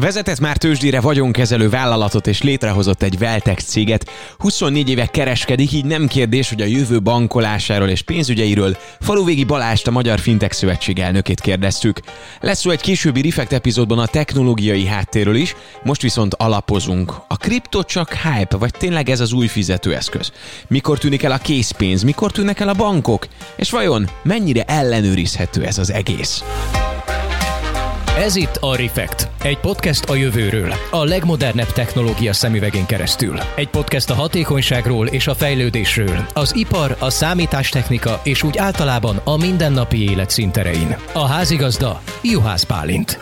Vezetett már tőzsdére vagyonkezelő vállalatot és létrehozott egy Veltex céget. 24 éve kereskedik, így nem kérdés, hogy a jövő bankolásáról és pénzügyeiről Faluvégi Balást a Magyar Fintech Szövetség elnökét kérdeztük. Lesz szó egy későbbi Refekt epizódban a technológiai háttérről is, most viszont alapozunk. A kripto csak hype, vagy tényleg ez az új fizetőeszköz? Mikor tűnik el a készpénz, mikor tűnnek el a bankok? És vajon mennyire ellenőrizhető ez az egész? Ez itt a Refekt, egy podcast a jövőről, a legmodernebb technológia szemüvegén keresztül. Egy podcast a hatékonyságról és a fejlődésről, az ipar, a számítástechnika és úgy általában a mindennapi élet szinterein. A házigazda Juhász Pálint.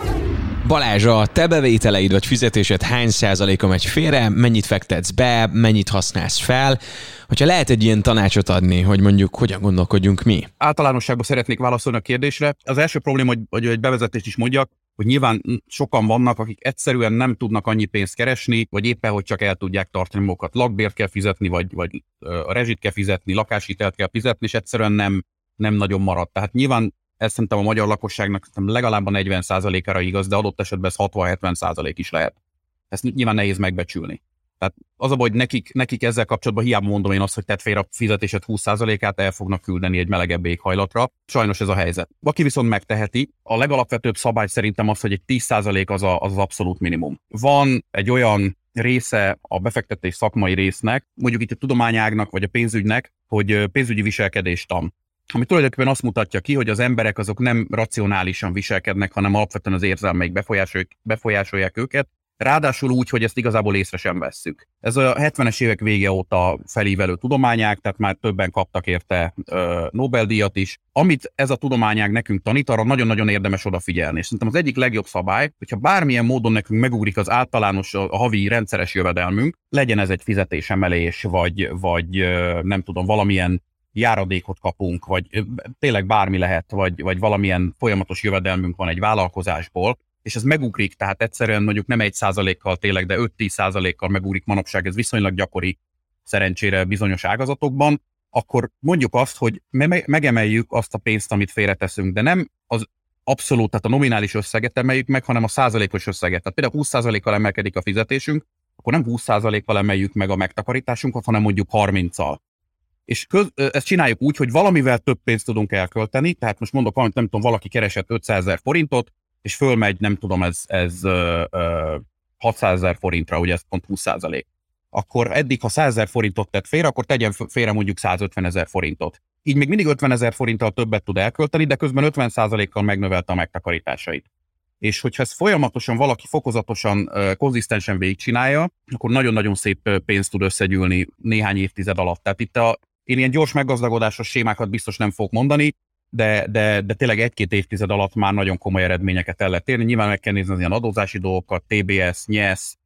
Balázs, a te bevételeid vagy fizetésed hány százaléka megy félre, mennyit fektetsz be, mennyit használsz fel? Hogyha lehet egy ilyen tanácsot adni, hogy mondjuk hogyan gondolkodjunk mi? Általánosságban szeretnék válaszolni a kérdésre. Az első probléma, hogy, hogy egy bevezetést is mondjak, hogy nyilván sokan vannak, akik egyszerűen nem tudnak annyi pénzt keresni, vagy éppen, hogy csak el tudják tartani magukat. Lakbért kell fizetni, vagy, vagy a rezsit kell fizetni, lakáshitelt kell fizetni, és egyszerűen nem, nem nagyon marad. Tehát nyilván ez szerintem a magyar lakosságnak legalább a 40%-ára igaz, de adott esetben ez 60-70% is lehet. Ezt nyilván nehéz megbecsülni. Tehát az a baj, hogy nekik, nekik ezzel kapcsolatban hiába mondom én azt, hogy tett félre a fizetésed 20%-át el fognak küldeni egy melegebb éghajlatra. Sajnos ez a helyzet. Aki viszont megteheti, a legalapvetőbb szabály szerintem az, hogy egy 10% az, a, az az abszolút minimum. Van egy olyan része a befektetés szakmai résznek, mondjuk itt a tudományágnak vagy a pénzügynek, hogy pénzügyi viselkedéstan ami tulajdonképpen azt mutatja ki, hogy az emberek azok nem racionálisan viselkednek, hanem alapvetően az érzelmeik befolyásolják, befolyásolják őket, ráadásul úgy, hogy ezt igazából észre sem vesszük. Ez a 70-es évek vége óta felívelő tudományák, tehát már többen kaptak érte Nobel-díjat is. Amit ez a tudományág nekünk tanít, arra nagyon-nagyon érdemes odafigyelni. És szerintem az egyik legjobb szabály, hogyha bármilyen módon nekünk megugrik az általános, a havi rendszeres jövedelmünk, legyen ez egy fizetésemelés, vagy, vagy nem tudom, valamilyen járadékot kapunk, vagy tényleg bármi lehet, vagy, vagy valamilyen folyamatos jövedelmünk van egy vállalkozásból, és ez megugrik, tehát egyszerűen mondjuk nem egy százalékkal tényleg, de 5-10 százalékkal megugrik manapság, ez viszonylag gyakori szerencsére bizonyos ágazatokban, akkor mondjuk azt, hogy me- megemeljük azt a pénzt, amit félreteszünk, de nem az abszolút, tehát a nominális összeget emeljük meg, hanem a százalékos összeget. Tehát például 20 százalékkal emelkedik a fizetésünk, akkor nem 20 százalékkal emeljük meg a megtakarításunkat, hanem mondjuk 30-al és köz, ezt csináljuk úgy, hogy valamivel több pénzt tudunk elkölteni, tehát most mondok valamit, nem tudom, valaki keresett 500 ezer forintot, és fölmegy, nem tudom, ez, ez ö, ö, 600 ezer forintra, ugye ez pont 20 százalék. Akkor eddig, ha 100 ezer forintot tett félre, akkor tegyen félre mondjuk 150 ezer forintot. Így még mindig 50 ezer forinttal többet tud elkölteni, de közben 50 százalékkal megnövelte a megtakarításait. És hogyha ezt folyamatosan valaki fokozatosan, konzisztensen végigcsinálja, akkor nagyon-nagyon szép pénzt tud összegyűlni néhány évtized alatt. Tehát itt a én ilyen gyors meggazdagodásos sémákat biztos nem fogok mondani, de, de, de tényleg egy-két évtized alatt már nagyon komoly eredményeket el lehet érni. Nyilván meg kell nézni az ilyen adózási dolgokat, TBS, NYESZ,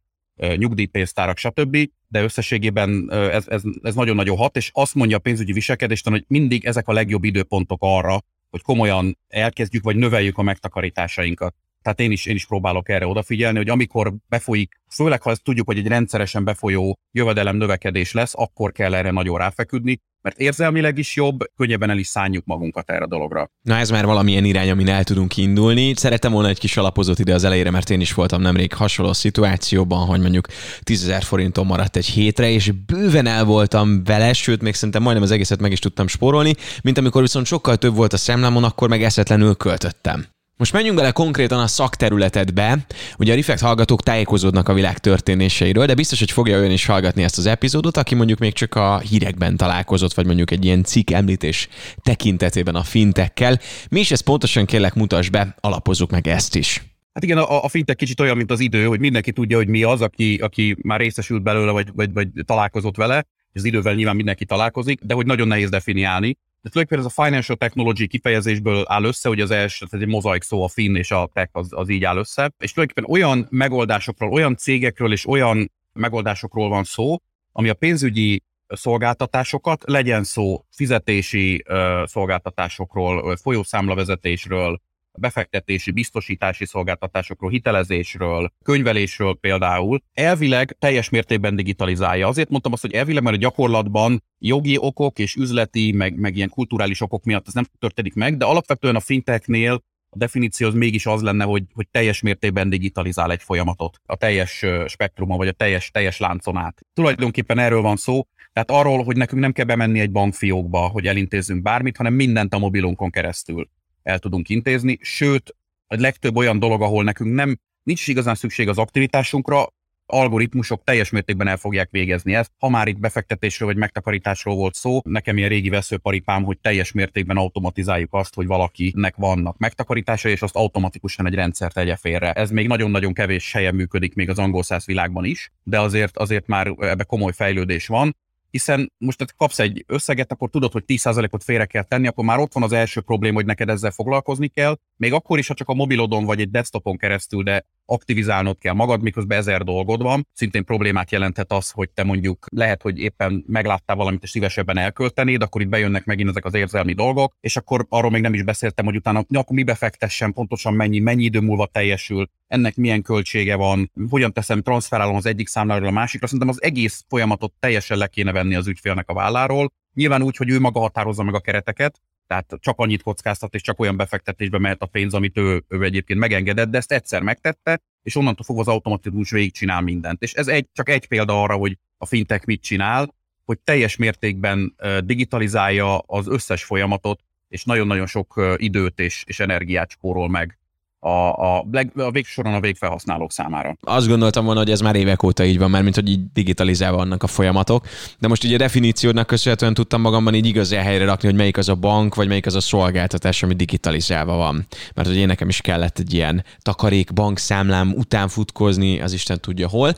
nyugdíjpénztárak, stb., de összességében ez, ez, ez nagyon-nagyon hat, és azt mondja a pénzügyi viselkedésten, hogy mindig ezek a legjobb időpontok arra, hogy komolyan elkezdjük, vagy növeljük a megtakarításainkat. Tehát én is, én is próbálok erre odafigyelni, hogy amikor befolyik, főleg ha ezt tudjuk, hogy egy rendszeresen befolyó jövedelem növekedés lesz, akkor kell erre nagyon ráfeküdni, mert érzelmileg is jobb, könnyebben el is szánjuk magunkat erre a dologra. Na ez már valamilyen irány, amin el tudunk indulni. Szerettem volna egy kis alapozót ide az elejére, mert én is voltam nemrég hasonló szituációban, hogy mondjuk 10 ezer forinton maradt egy hétre, és bőven el voltam vele, sőt, még szerintem majdnem az egészet meg is tudtam spórolni, mint amikor viszont sokkal több volt a szemlámon, akkor meg eszetlenül költöttem. Most menjünk bele konkrétan a szakterületedbe. Ugye a Reflect hallgatók tájékozódnak a világ történéseiről, de biztos, hogy fogja olyan is hallgatni ezt az epizódot, aki mondjuk még csak a hírekben találkozott, vagy mondjuk egy ilyen cikk említés tekintetében a fintekkel. Mi is ezt pontosan kérlek mutas be, alapozzuk meg ezt is. Hát igen, a, a fintech kicsit olyan, mint az idő, hogy mindenki tudja, hogy mi az, aki, aki már részesült belőle, vagy, vagy, vagy találkozott vele, és az idővel nyilván mindenki találkozik, de hogy nagyon nehéz definiálni de tulajdonképpen ez a financial technology kifejezésből áll össze, hogy az első, ez egy mozaik szó, a fin és a tech az, az így áll össze, és tulajdonképpen olyan megoldásokról, olyan cégekről és olyan megoldásokról van szó, ami a pénzügyi szolgáltatásokat, legyen szó fizetési uh, szolgáltatásokról, folyószámlavezetésről, befektetési, biztosítási szolgáltatásokról, hitelezésről, könyvelésről például, elvileg teljes mértékben digitalizálja. Azért mondtam azt, hogy elvileg, mert a gyakorlatban jogi okok és üzleti, meg, meg ilyen kulturális okok miatt ez nem történik meg, de alapvetően a fintechnél a definíció az mégis az lenne, hogy, hogy teljes mértékben digitalizál egy folyamatot, a teljes spektruma, vagy a teljes, teljes láncon át. Tulajdonképpen erről van szó, tehát arról, hogy nekünk nem kell bemenni egy bankfiókba, hogy elintézzünk bármit, hanem mindent a mobilunkon keresztül el tudunk intézni, sőt, a legtöbb olyan dolog, ahol nekünk nem nincs igazán szükség az aktivitásunkra, algoritmusok teljes mértékben el fogják végezni ezt. Ha már itt befektetésről vagy megtakarításról volt szó, nekem ilyen régi veszőparipám, hogy teljes mértékben automatizáljuk azt, hogy valakinek vannak megtakarítása, és azt automatikusan egy rendszer tegye félre. Ez még nagyon-nagyon kevés helyen működik még az angol száz világban is, de azért, azért már ebbe komoly fejlődés van hiszen most te kapsz egy összeget, akkor tudod, hogy 10%-ot félre kell tenni, akkor már ott van az első probléma, hogy neked ezzel foglalkozni kell, még akkor is, ha csak a mobilodon vagy egy desktopon keresztül, de aktivizálnod kell magad, miközben ezer dolgod van. Szintén problémát jelenthet az, hogy te mondjuk lehet, hogy éppen megláttál valamit, és szívesebben elköltenéd, akkor itt bejönnek megint ezek az érzelmi dolgok, és akkor arról még nem is beszéltem, hogy utána ja, akkor mi befektessen, pontosan mennyi, mennyi idő múlva teljesül, ennek milyen költsége van, hogyan teszem, transferálom az egyik számláról a másikra. Szerintem az egész folyamatot teljesen le kéne venni az ügyfélnek a válláról. Nyilván úgy, hogy ő maga határozza meg a kereteket, tehát csak annyit kockáztat, és csak olyan befektetésbe mehet a pénz, amit ő, ő egyébként megengedett, de ezt egyszer megtette, és onnantól fogva az automatizmus végigcsinál mindent. És ez egy, csak egy példa arra, hogy a fintech mit csinál, hogy teljes mértékben digitalizálja az összes folyamatot, és nagyon-nagyon sok időt és, és energiát spórol meg a, a, a végsoron a végfelhasználók számára. Azt gondoltam volna, hogy ez már évek óta így van, mert mint hogy így digitalizálva vannak a folyamatok, de most ugye a definíciódnak köszönhetően tudtam magamban így igazán helyre rakni, hogy melyik az a bank, vagy melyik az a szolgáltatás, ami digitalizálva van. Mert hogy én nekem is kellett egy ilyen takarék bankszámlám után futkozni, az Isten tudja hol.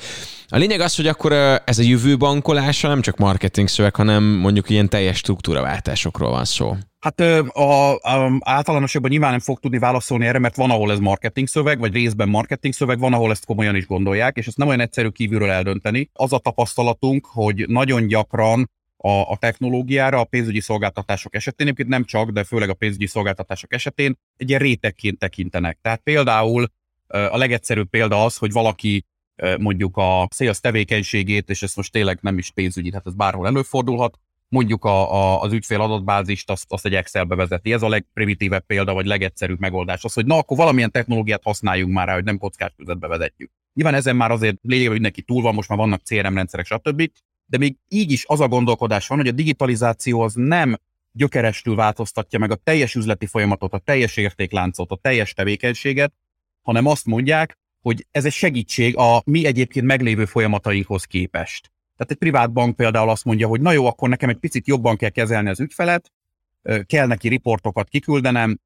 A lényeg az, hogy akkor ez a jövő bankolása nem csak marketing szöveg, hanem mondjuk ilyen teljes struktúraváltásokról van szó. Hát a, a, általánosabban nyilván nem fog tudni válaszolni erre, mert van, ahol ez marketing szöveg, vagy részben marketing szöveg, van, ahol ezt komolyan is gondolják, és ezt nem olyan egyszerű kívülről eldönteni. Az a tapasztalatunk, hogy nagyon gyakran a, a technológiára a pénzügyi szolgáltatások esetén, egyébként nem csak, de főleg a pénzügyi szolgáltatások esetén egy ilyen rétegként tekintenek. Tehát például a legegyszerűbb példa az, hogy valaki mondjuk a sales tevékenységét, és ez most tényleg nem is pénzügyi, tehát ez bárhol előfordulhat, mondjuk a, a, az ügyfél adatbázist, azt, azt egy Excelbe vezeti. Ez a legprimitívebb példa, vagy legegyszerűbb megoldás. Az, hogy na, akkor valamilyen technológiát használjunk már rá, hogy nem kockás vezetjük. Nyilván ezen már azért lényegében mindenki túl van, most már vannak CRM rendszerek, stb. De még így is az a gondolkodás van, hogy a digitalizáció az nem gyökerestül változtatja meg a teljes üzleti folyamatot, a teljes értékláncot, a teljes tevékenységet, hanem azt mondják, hogy ez egy segítség a mi egyébként meglévő folyamatainkhoz képest. Tehát egy privát bank például azt mondja, hogy na jó, akkor nekem egy picit jobban kell kezelni az ügyfelet, kell neki riportokat kiküldenem,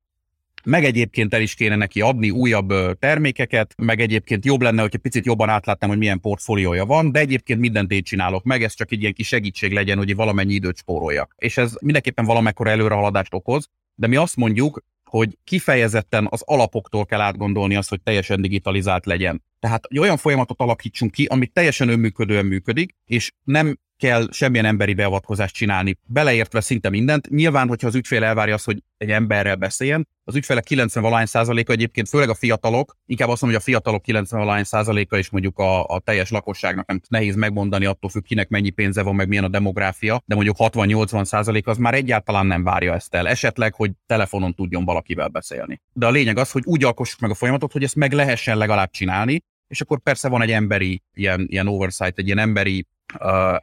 meg egyébként el is kéne neki adni újabb termékeket, meg egyébként jobb lenne, hogyha picit jobban átlátnám, hogy milyen portfóliója van, de egyébként mindent én csinálok meg, ez csak egy ilyen kis segítség legyen, hogy valamennyi időt spóroljak. És ez mindenképpen valamekkora előrehaladást okoz, de mi azt mondjuk, hogy kifejezetten az alapoktól kell átgondolni azt, hogy teljesen digitalizált legyen. Tehát egy olyan folyamatot alakítsunk ki, ami teljesen önműködően működik, és nem kell semmilyen emberi beavatkozást csinálni, beleértve szinte mindent. Nyilván, hogyha az ügyfél elvárja azt, hogy egy emberrel beszéljen, az ügyfelek 90 valány százaléka egyébként, főleg a fiatalok, inkább azt mondom, hogy a fiatalok 90 valány százaléka is mondjuk a, a teljes lakosságnak nem nehéz megmondani, attól függ, kinek mennyi pénze van, meg milyen a demográfia, de mondjuk 60-80 százalék az már egyáltalán nem várja ezt el. Esetleg, hogy telefonon tudjon valakivel beszélni. De a lényeg az, hogy úgy alkossuk meg a folyamatot, hogy ezt meg lehessen legalább csinálni, és akkor persze van egy emberi ilyen, ilyen oversight, egy ilyen emberi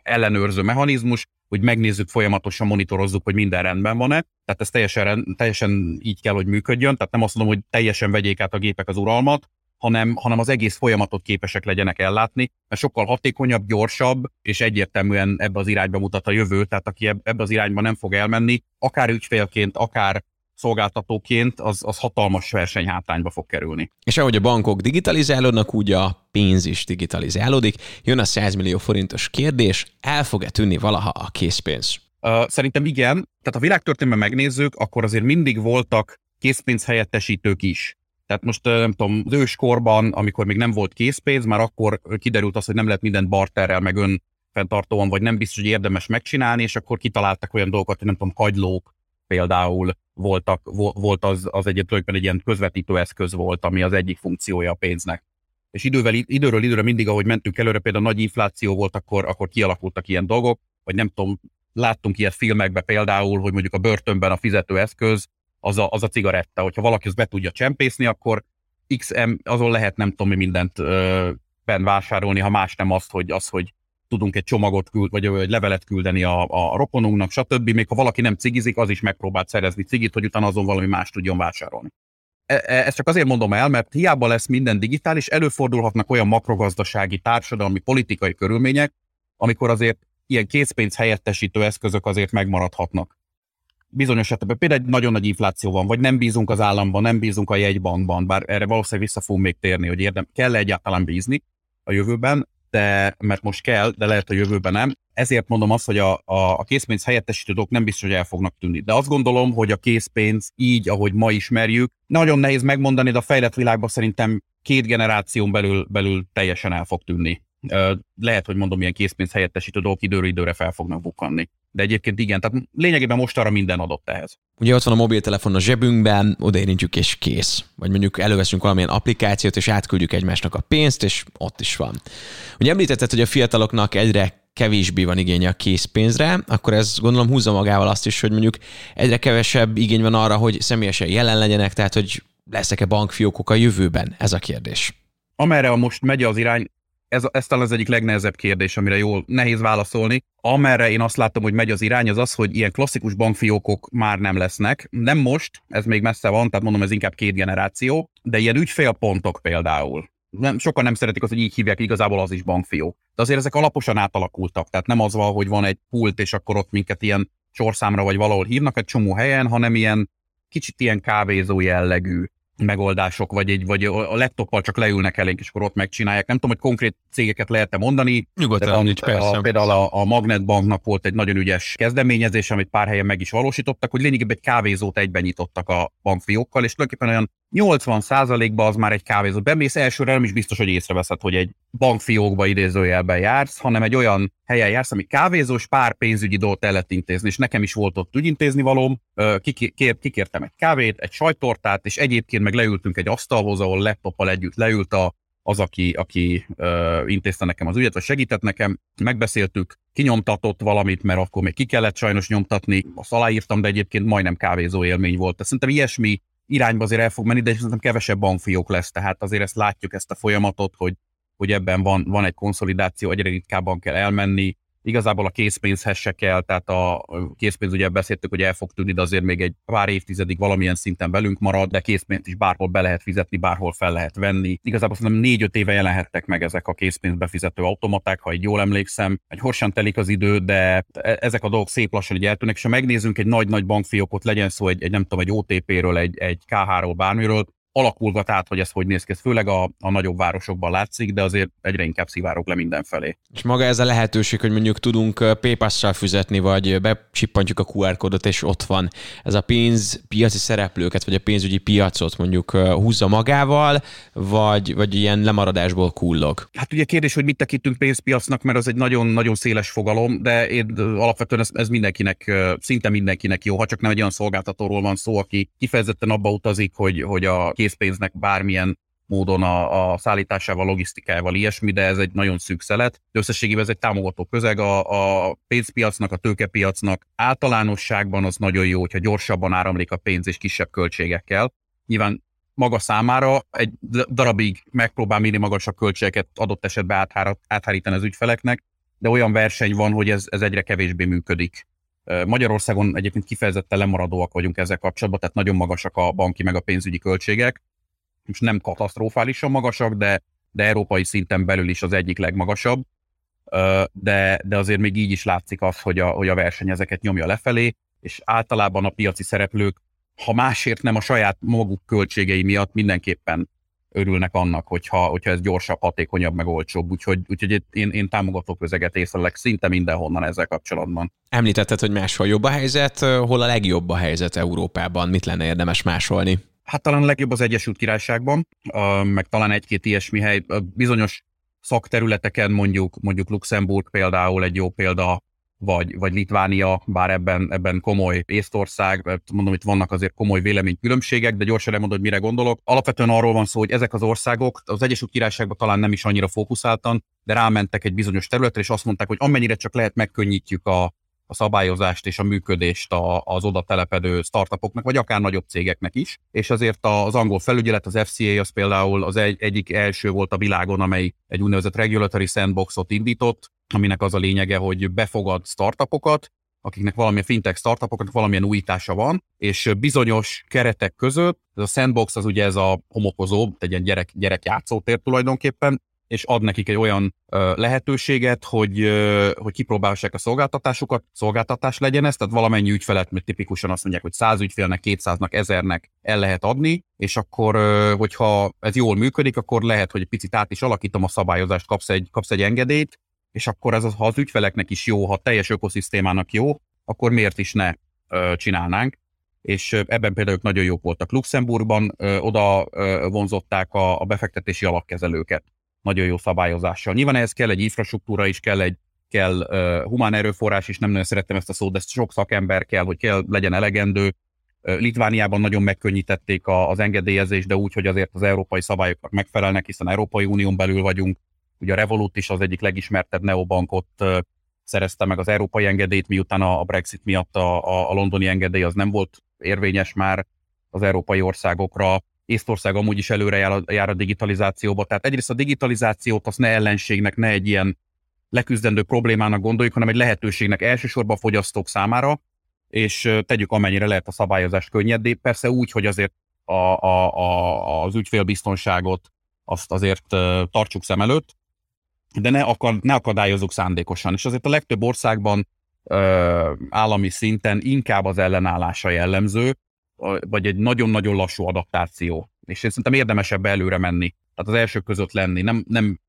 ellenőrző mechanizmus, hogy megnézzük folyamatosan, monitorozzuk, hogy minden rendben van-e. Tehát ez teljesen, teljesen így kell, hogy működjön. Tehát nem azt mondom, hogy teljesen vegyék át a gépek az uralmat, hanem, hanem az egész folyamatot képesek legyenek ellátni, mert sokkal hatékonyabb, gyorsabb, és egyértelműen ebbe az irányba mutat a jövő, tehát aki ebbe az irányba nem fog elmenni, akár ügyfélként, akár szolgáltatóként, az, az hatalmas versenyhátrányba fog kerülni. És ahogy a bankok digitalizálódnak, úgy a pénz is digitalizálódik. Jön a 100 millió forintos kérdés, el fog-e tűnni valaha a készpénz? Uh, szerintem igen. Tehát ha világtörténetben megnézzük, akkor azért mindig voltak készpénz helyettesítők is. Tehát most nem tudom, az őskorban, amikor még nem volt készpénz, már akkor kiderült az, hogy nem lehet mindent barterrel, meg ön fenntartóan, vagy nem biztos, hogy érdemes megcsinálni, és akkor kitaláltak olyan dolgokat, hogy nem tudom, kagylók például, voltak, volt az, az egy, egy ilyen közvetítő eszköz volt, ami az egyik funkciója a pénznek. És idővel, időről időre mindig, ahogy mentünk előre, például nagy infláció volt, akkor, akkor kialakultak ilyen dolgok, vagy nem tudom, láttunk ilyet filmekben például, hogy mondjuk a börtönben a fizetőeszköz az a, az a cigaretta. Hogyha valaki ezt be tudja csempészni, akkor XM, azon lehet nem tudom mi mindent ö, ben vásárolni, ha más nem azt, hogy, az, hogy tudunk egy csomagot küld, vagy egy levelet küldeni a, a rokonunknak, stb. Még ha valaki nem cigizik, az is megpróbált szerezni cigit, hogy utána azon valami más tudjon vásárolni. E, e, ezt csak azért mondom el, mert hiába lesz minden digitális, előfordulhatnak olyan makrogazdasági, társadalmi, politikai körülmények, amikor azért ilyen készpénz helyettesítő eszközök azért megmaradhatnak. Bizonyos esetben például egy nagyon nagy infláció van, vagy nem bízunk az államban, nem bízunk a jegybankban, bár erre valószínűleg vissza fogunk még térni, hogy érdem, kell -e egyáltalán bízni a jövőben, de mert most kell, de lehet a jövőben nem. Ezért mondom azt, hogy a, a, a készpénz helyettesítő nem biztos, hogy el fognak tűnni. De azt gondolom, hogy a készpénz így, ahogy ma ismerjük, nagyon nehéz megmondani, de a fejlett világban szerintem két generáción belül, belül teljesen el fog tűnni. Lehet, hogy mondom, ilyen készpénz helyettesítő dolgok időről időre fel fognak bukkanni. De egyébként igen, tehát lényegében most arra minden adott ehhez. Ugye ott van a mobiltelefon a zsebünkben, odaérintjük és kész. Vagy mondjuk előveszünk valamilyen applikációt, és átküldjük egymásnak a pénzt, és ott is van. Ugye említetted, hogy a fiataloknak egyre kevésbé van igénye a készpénzre, akkor ez gondolom húzza magával azt is, hogy mondjuk egyre kevesebb igény van arra, hogy személyesen jelen legyenek, tehát hogy lesznek-e bankfiókok a jövőben? Ez a kérdés. Amerre most megy az irány, ez, ez talán az egyik legnehezebb kérdés, amire jól nehéz válaszolni. Amerre én azt látom, hogy megy az irány, az az, hogy ilyen klasszikus bankfiókok már nem lesznek. Nem most, ez még messze van, tehát mondom, ez inkább két generáció, de ilyen ügyfélpontok például. Nem, sokan nem szeretik azt, hogy így hívják, igazából az is bankfiók. De azért ezek alaposan átalakultak, tehát nem az van, hogy van egy pult, és akkor ott minket ilyen sorszámra vagy valahol hívnak egy csomó helyen, hanem ilyen kicsit ilyen kávézó jellegű megoldások, vagy, egy, vagy a laptoppal csak leülnek elénk, és akkor ott megcsinálják. Nem tudom, hogy konkrét cégeket lehet-e mondani. Nyugodtan, nincs, persze. A, például a, a Magnetbanknak volt egy nagyon ügyes kezdeményezés, amit pár helyen meg is valósítottak, hogy lényegében egy kávézót egyben nyitottak a bankfiókkal, és tulajdonképpen olyan 80%-ban az már egy kávézó. Bemész elsőre nem is biztos, hogy észreveszed, hogy egy bankfiókba idézőjelben jársz, hanem egy olyan helyen jársz, ami kávézós, pár pénzügyi dolgot el lehet intézni, és nekem is volt ott ügyintézni valóm, Kikér, kikértem egy kávét, egy sajtortát, és egyébként meg leültünk egy asztalhoz, ahol laptoppal együtt leült a, az, aki, aki ö, intézte nekem az ügyet, vagy segített nekem, megbeszéltük, kinyomtatott valamit, mert akkor még ki kellett sajnos nyomtatni, azt aláírtam, de egyébként majdnem kávézó élmény volt. Tehát szerintem ilyesmi irányba azért el fog menni, de szerintem kevesebb bankfiók lesz, tehát azért ezt látjuk, ezt a folyamatot, hogy, hogy ebben van, van egy konszolidáció, egyre ritkábban kell elmenni, Igazából a készpénzhez se kell, tehát a készpénz ugye beszéltük, hogy el fog tűnni, de azért még egy pár évtizedig valamilyen szinten velünk marad, de készpénzt is bárhol be lehet fizetni, bárhol fel lehet venni. Igazából szerintem négy-öt éve jelenhettek meg ezek a készpénz befizető automaták, ha egy jól emlékszem. Egy horsan telik az idő, de e-, ezek a dolgok szép lassan így eltűnnek, és ha megnézzünk egy nagy-nagy bankfiókot, legyen szó egy, egy nem tudom, egy OTP-ről, egy, egy KH-ról, bármiről, alakulgat át, hogy ez hogy néz ki. Ez főleg a, a nagyobb városokban látszik, de azért egyre inkább szivárok le mindenfelé. És maga ez a lehetőség, hogy mondjuk tudunk PayPass-sal fizetni, vagy becsippantjuk a QR kódot, és ott van. Ez a pénzpiaci szereplőket, vagy a pénzügyi piacot mondjuk húzza magával, vagy, vagy ilyen lemaradásból kullog? Hát ugye kérdés, hogy mit tekintünk pénzpiacnak, mert az egy nagyon-nagyon széles fogalom, de én alapvetően ez, ez mindenkinek, szinte mindenkinek jó, ha csak nem egy olyan szolgáltatóról van szó, aki kifejezetten abba utazik, hogy, hogy a készpénznek bármilyen módon a, a szállításával, logisztikájával, ilyesmi, de ez egy nagyon szűk szelet. De összességében ez egy támogató közeg a, a pénzpiacnak, a tőkepiacnak. Általánosságban az nagyon jó, hogyha gyorsabban áramlik a pénz és kisebb költségekkel. Nyilván maga számára egy darabig megpróbál minél magasabb költségeket adott esetben áthárítani az ügyfeleknek, de olyan verseny van, hogy ez, ez egyre kevésbé működik. Magyarországon egyébként kifejezetten lemaradóak vagyunk ezzel kapcsolatban, tehát nagyon magasak a banki meg a pénzügyi költségek. Most nem katasztrofálisan magasak, de, de európai szinten belül is az egyik legmagasabb. De, de azért még így is látszik az, hogy a, hogy a verseny ezeket nyomja lefelé, és általában a piaci szereplők, ha másért nem a saját maguk költségei miatt mindenképpen örülnek annak, hogyha, hogyha ez gyorsabb, hatékonyabb, meg olcsóbb. Úgyhogy, úgyhogy én, én támogató közeget észlelek szinte mindenhonnan ezzel kapcsolatban. Említetted, hogy máshol jobb a helyzet, hol a legjobb a helyzet Európában? Mit lenne érdemes másolni? Hát talán a legjobb az Egyesült Királyságban, meg talán egy-két ilyesmi hely. Bizonyos szakterületeken mondjuk, mondjuk Luxemburg például egy jó példa, vagy, vagy Litvánia, bár ebben, ebben komoly Észtország, mondom, itt vannak azért komoly véleménykülönbségek, de gyorsan elmondom, hogy mire gondolok. Alapvetően arról van szó, hogy ezek az országok az Egyesült Királyságban talán nem is annyira fókuszáltan, de rámentek egy bizonyos területre, és azt mondták, hogy amennyire csak lehet megkönnyítjük a, a szabályozást és a működést az oda telepedő startupoknak, vagy akár nagyobb cégeknek is. És azért az angol felügyelet, az FCA az például az egy, egyik első volt a világon, amely egy úgynevezett regulatory sandboxot indított, aminek az a lényege, hogy befogad startupokat, akiknek valamilyen fintech startupokat valamilyen újítása van, és bizonyos keretek között, ez a sandbox az ugye ez a homokozó, egy ilyen gyerek, gyerek játszótér tulajdonképpen, és ad nekik egy olyan ö, lehetőséget, hogy, ö, hogy kipróbálhassák a szolgáltatásukat, szolgáltatás legyen ez, tehát valamennyi ügyfelet, mert tipikusan azt mondják, hogy 100 ügyfélnek, 200-nak, 1000-nek el lehet adni, és akkor, ö, hogyha ez jól működik, akkor lehet, hogy egy picit át is alakítom a szabályozást, kapsz egy, kapsz egy engedélyt, és akkor ez az, ha az ügyfeleknek is jó, ha teljes ökoszisztémának jó, akkor miért is ne ö, csinálnánk. És ebben például nagyon jók voltak. Luxemburgban ö, oda ö, vonzották a, a befektetési alapkezelőket nagyon jó szabályozással. Nyilván ehhez kell egy infrastruktúra is, kell egy kell uh, humán erőforrás is, nem nagyon szerettem ezt a szót, de sok szakember kell, hogy kell, legyen elegendő. Uh, Litvániában nagyon megkönnyítették a, az engedélyezést, de úgy, hogy azért az európai szabályoknak megfelelnek, hiszen Európai Unión belül vagyunk. Ugye a Revolut is az egyik legismertebb neobankot szerezte meg az európai engedélyt, miután a, Brexit miatt a, a, a londoni engedély az nem volt érvényes már az európai országokra. Észtország amúgy is előre jár a, jár a digitalizációba. Tehát egyrészt a digitalizációt azt ne ellenségnek, ne egy ilyen leküzdendő problémának gondoljuk, hanem egy lehetőségnek elsősorban a fogyasztók számára, és tegyük amennyire lehet a szabályozást könnyedé. Persze úgy, hogy azért a, a, a, az ügyfélbiztonságot azt azért tartsuk szem előtt, de ne, akar, ne akadályozunk szándékosan. És azért a legtöbb országban ö, állami szinten inkább az ellenállása jellemző, vagy egy nagyon-nagyon lassú adaptáció. És én szerintem érdemesebb előre menni. Tehát az elsők között lenni. Nem, nem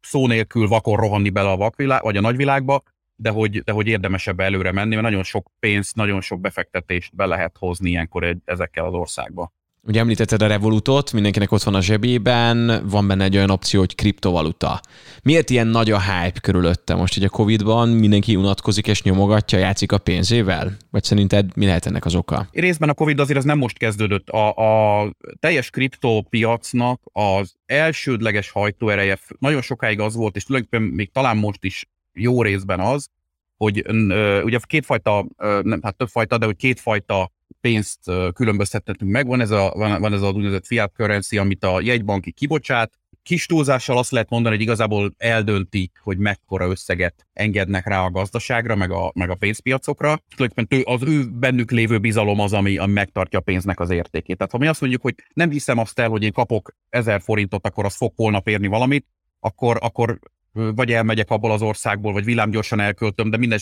szó nélkül vakon rohanni bele a vakvilág, vagy a nagyvilágba, de hogy, de hogy érdemesebb előre menni, mert nagyon sok pénzt, nagyon sok befektetést be lehet hozni ilyenkor egy, ezekkel az országba. Ugye említetted a Revolutot, mindenkinek ott van a zsebében, van benne egy olyan opció, hogy kriptovaluta. Miért ilyen nagy a hype körülötte most, ugye a Covid-ban mindenki unatkozik és nyomogatja, játszik a pénzével? Vagy szerinted mi lehet ennek az oka? Részben a Covid azért az nem most kezdődött. A, a teljes kriptopiacnak az elsődleges hajtóereje nagyon sokáig az volt, és tulajdonképpen még talán most is jó részben az, hogy ö, ugye kétfajta, ö, nem, hát többfajta, de hogy kétfajta pénzt különböztethetünk meg. Van ez a, van, van ez a úgynevezett fiat currency, amit a jegybanki kibocsát. Kis túlzással azt lehet mondani, hogy igazából eldöntik, hogy mekkora összeget engednek rá a gazdaságra, meg a, meg a pénzpiacokra. Tulajdonképpen az ő bennük lévő bizalom az, ami, ami megtartja a pénznek az értékét. Tehát ha mi azt mondjuk, hogy nem hiszem azt el, hogy én kapok ezer forintot, akkor az fog holnap érni valamit, akkor, akkor vagy elmegyek abból az országból, vagy villámgyorsan elköltöm, de minden,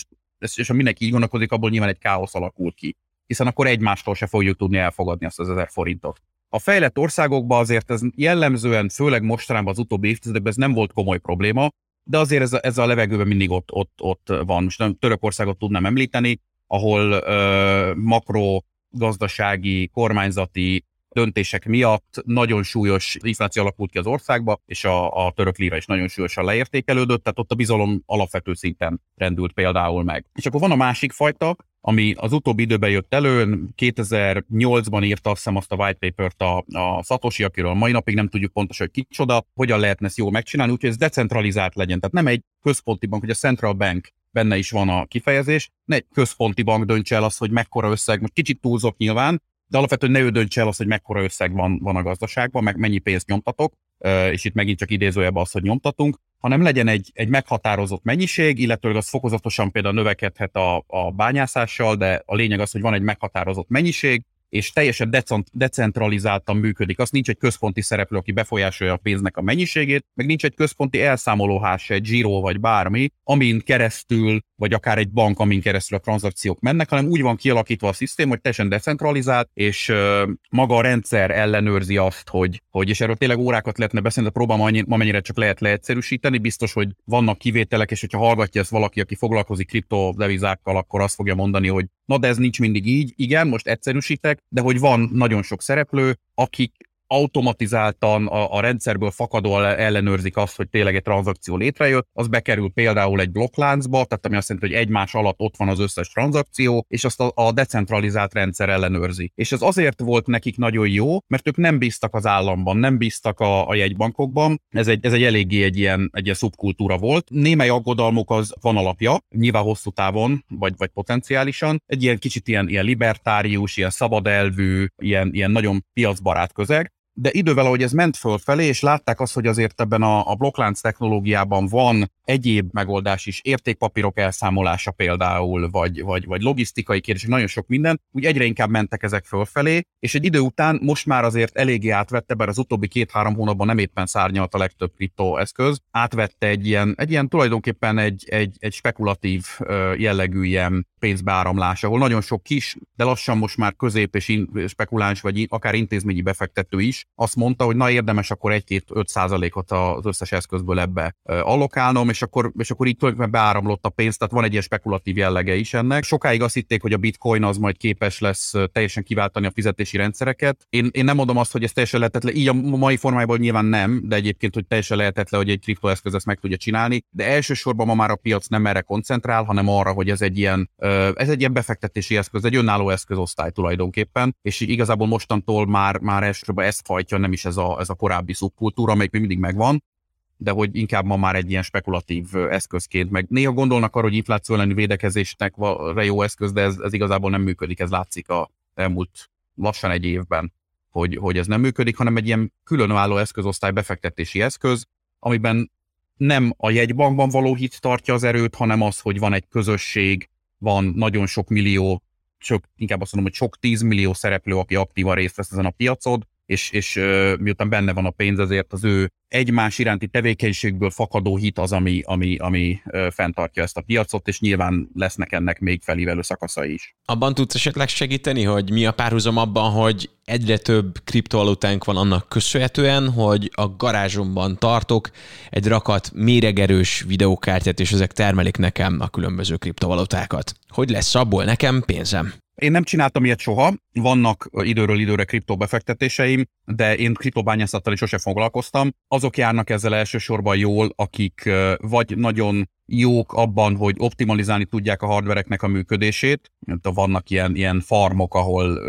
és ha mindenki így gondolkodik, abból nyilván egy káosz alakul ki hiszen akkor egymástól se fogjuk tudni elfogadni azt az ezer forintot. A fejlett országokban azért ez jellemzően, főleg mostanában az utóbbi évtizedekben ez nem volt komoly probléma, de azért ez a, ez a levegőben mindig ott, ott, ott van. Most nem Törökországot tudnám említeni, ahol ö, makro gazdasági, kormányzati döntések miatt nagyon súlyos infláció alakult ki az országba, és a, a török lira is nagyon súlyosan leértékelődött, tehát ott a bizalom alapvető szinten rendült például meg. És akkor van a másik fajta, ami az utóbbi időben jött elő, 2008-ban írta azt hiszem azt a white papert a, a Satoshi, akiről mai napig nem tudjuk pontosan, hogy kicsoda, hogyan lehetne ezt jól megcsinálni, úgyhogy ez decentralizált legyen. Tehát nem egy központi bank, hogy a Central Bank benne is van a kifejezés, ne egy központi bank döntse el azt, hogy mekkora összeg, most kicsit túlzok nyilván, de alapvetően ne ő döntse el azt, hogy mekkora összeg van, van a gazdaságban, meg mennyi pénzt nyomtatok, és itt megint csak idézőjebb az, hogy nyomtatunk, hanem legyen egy, egy meghatározott mennyiség, illetőleg az fokozatosan például növekedhet a, a bányászással, de a lényeg az, hogy van egy meghatározott mennyiség, és teljesen decentralizáltan működik. Az nincs egy központi szereplő, aki befolyásolja a pénznek a mennyiségét, meg nincs egy központi elszámolóhás, egy zsíró vagy bármi, amin keresztül, vagy akár egy bank, amin keresztül a tranzakciók mennek, hanem úgy van kialakítva a szisztém, hogy teljesen decentralizált, és uh, maga a rendszer ellenőrzi azt, hogy, hogy és erről tényleg órákat lehetne beszélni, de próbálom amennyire csak lehet leegyszerűsíteni. Biztos, hogy vannak kivételek, és hogyha hallgatja ezt valaki, aki foglalkozik kriptodevizákkal, akkor azt fogja mondani, hogy na de ez nincs mindig így. Igen, most egyszerűsítek, de hogy van nagyon sok szereplő, akik automatizáltan a, a rendszerből fakadó ellenőrzik azt, hogy tényleg egy tranzakció létrejött, az bekerül például egy blokkláncba, tehát ami azt jelenti, hogy egymás alatt ott van az összes tranzakció, és azt a, a decentralizált rendszer ellenőrzi. És ez azért volt nekik nagyon jó, mert ők nem bíztak az államban, nem bíztak a, a jegybankokban, ez egy, ez egy eléggé egy ilyen, egy ilyen szubkultúra volt. Némely aggodalmuk az van alapja, nyilván hosszú távon, vagy, vagy potenciálisan, egy ilyen kicsit ilyen, ilyen libertárius, ilyen szabadelvű, ilyen, ilyen nagyon piacbarát közeg, de idővel, ahogy ez ment fölfelé, és látták azt, hogy azért ebben a, a blokklánc technológiában van egyéb megoldás is, értékpapírok elszámolása például, vagy, vagy, vagy logisztikai kérdések, nagyon sok minden, úgy egyre inkább mentek ezek fölfelé, és egy idő után most már azért eléggé átvette, bár az utóbbi két-három hónapban nem éppen szárnyalt a legtöbb kriptoeszköz, átvette egy ilyen, egy ilyen tulajdonképpen egy, egy, egy spekulatív jellegű ilyen pénzbeáramlás, ahol nagyon sok kis, de lassan most már közép és in, spekuláns, vagy akár intézményi befektető is azt mondta, hogy na érdemes akkor egy-két-öt százalékot az összes eszközből ebbe allokálnom, és akkor, és akkor így tulajdonképpen beáramlott a pénz, tehát van egy ilyen spekulatív jellege is ennek. Sokáig azt hitték, hogy a bitcoin az majd képes lesz teljesen kiváltani a fizetési rendszereket. Én, én nem mondom azt, hogy ez teljesen lehetetlen, így a mai formájában nyilván nem, de egyébként, hogy teljesen lehetetlen, hogy egy kriptoeszköz ezt meg tudja csinálni, de elsősorban ma már a piac nem erre koncentrál, hanem arra, hogy ez egy ilyen, ez egy ilyen befektetési eszköz, egy önálló eszközosztály tulajdonképpen, és igazából mostantól már, már elsősorban ezt fajtja, nem is ez a, ez a korábbi szubkultúra, amelyik még mindig megvan, de hogy inkább ma már egy ilyen spekulatív eszközként, meg. Néha gondolnak arra, hogy infláció elleni védekezésnek jó eszköz, de ez, ez igazából nem működik, ez látszik a elmúlt lassan egy évben, hogy, hogy ez nem működik, hanem egy ilyen különálló eszközosztály befektetési eszköz, amiben nem a jegybankban való hit tartja az erőt, hanem az, hogy van egy közösség, van nagyon sok millió, sok, inkább azt mondom, hogy sok tízmillió szereplő, aki aktívan részt vesz ezen a piacod, és, és miután benne van a pénz, ezért az ő egymás iránti tevékenységből fakadó hit az, ami, ami, ami fenntartja ezt a piacot, és nyilván lesznek ennek még felívelő szakaszai is. Abban tudsz esetleg segíteni, hogy mi a párhuzam abban, hogy egyre több kriptovalutánk van annak köszönhetően, hogy a garázsomban tartok egy rakat méregerős videókártyát, és ezek termelik nekem a különböző kriptovalutákat. Hogy lesz abból nekem pénzem? Én nem csináltam ilyet soha, vannak időről időre kriptobefektetéseim, de én kriptobányászattal is sosem foglalkoztam. Azok járnak ezzel elsősorban jól, akik vagy nagyon jók abban, hogy optimalizálni tudják a hardvereknek a működését. Vannak ilyen, ilyen farmok, ahol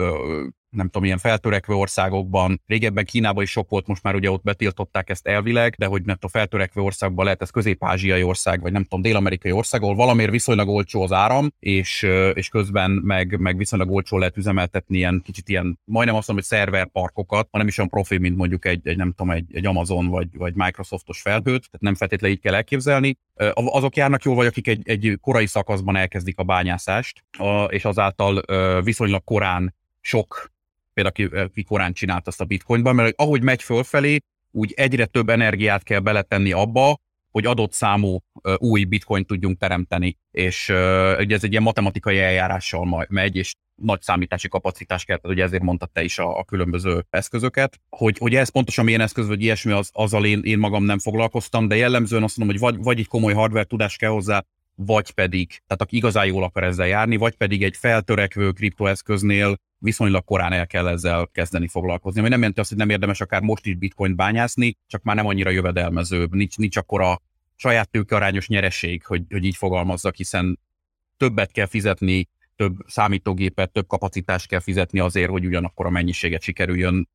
nem tudom, ilyen feltörekvő országokban, régebben Kínában is sok volt, most már ugye ott betiltották ezt elvileg, de hogy nem tudom, feltörekvő országban lehet ez közép-ázsiai ország, vagy nem tudom, dél-amerikai ország, ahol valamiért viszonylag olcsó az áram, és, és közben meg, meg viszonylag olcsó lehet üzemeltetni ilyen kicsit ilyen, majdnem azt mondom, hogy szerverparkokat, hanem is olyan profi, mint mondjuk egy, egy nem tudom, egy, egy Amazon vagy, vagy Microsoftos felhőt, tehát nem feltétlenül így kell elképzelni. Azok járnak jól, vagy akik egy, egy korai szakaszban elkezdik a bányászást, és azáltal viszonylag korán sok például aki, aki korán csinált azt a bitcoinban, mert ahogy megy fölfelé, úgy egyre több energiát kell beletenni abba, hogy adott számú új bitcoin tudjunk teremteni, és ugye ez egy ilyen matematikai eljárással megy, és nagy számítási kapacitás kell, tehát ugye ezért mondtad te is a, a különböző eszközöket. Hogy, hogy ez pontosan milyen eszköz, vagy ilyesmi, az, azzal én, én magam nem foglalkoztam, de jellemzően azt mondom, hogy vagy, vagy egy komoly hardware tudás kell hozzá, vagy pedig, tehát aki igazán jól akar ezzel járni, vagy pedig egy feltörekvő kriptoeszköznél viszonylag korán el kell ezzel kezdeni foglalkozni. Ami nem jelenti azt, hogy nem érdemes akár most is bitcoin bányászni, csak már nem annyira jövedelmezőbb, nincs, nincs akkora saját tőkearányos nyereség, hogy, hogy így fogalmazzak, hiszen többet kell fizetni, több számítógépet, több kapacitást kell fizetni azért, hogy ugyanakkor a mennyiséget sikerüljön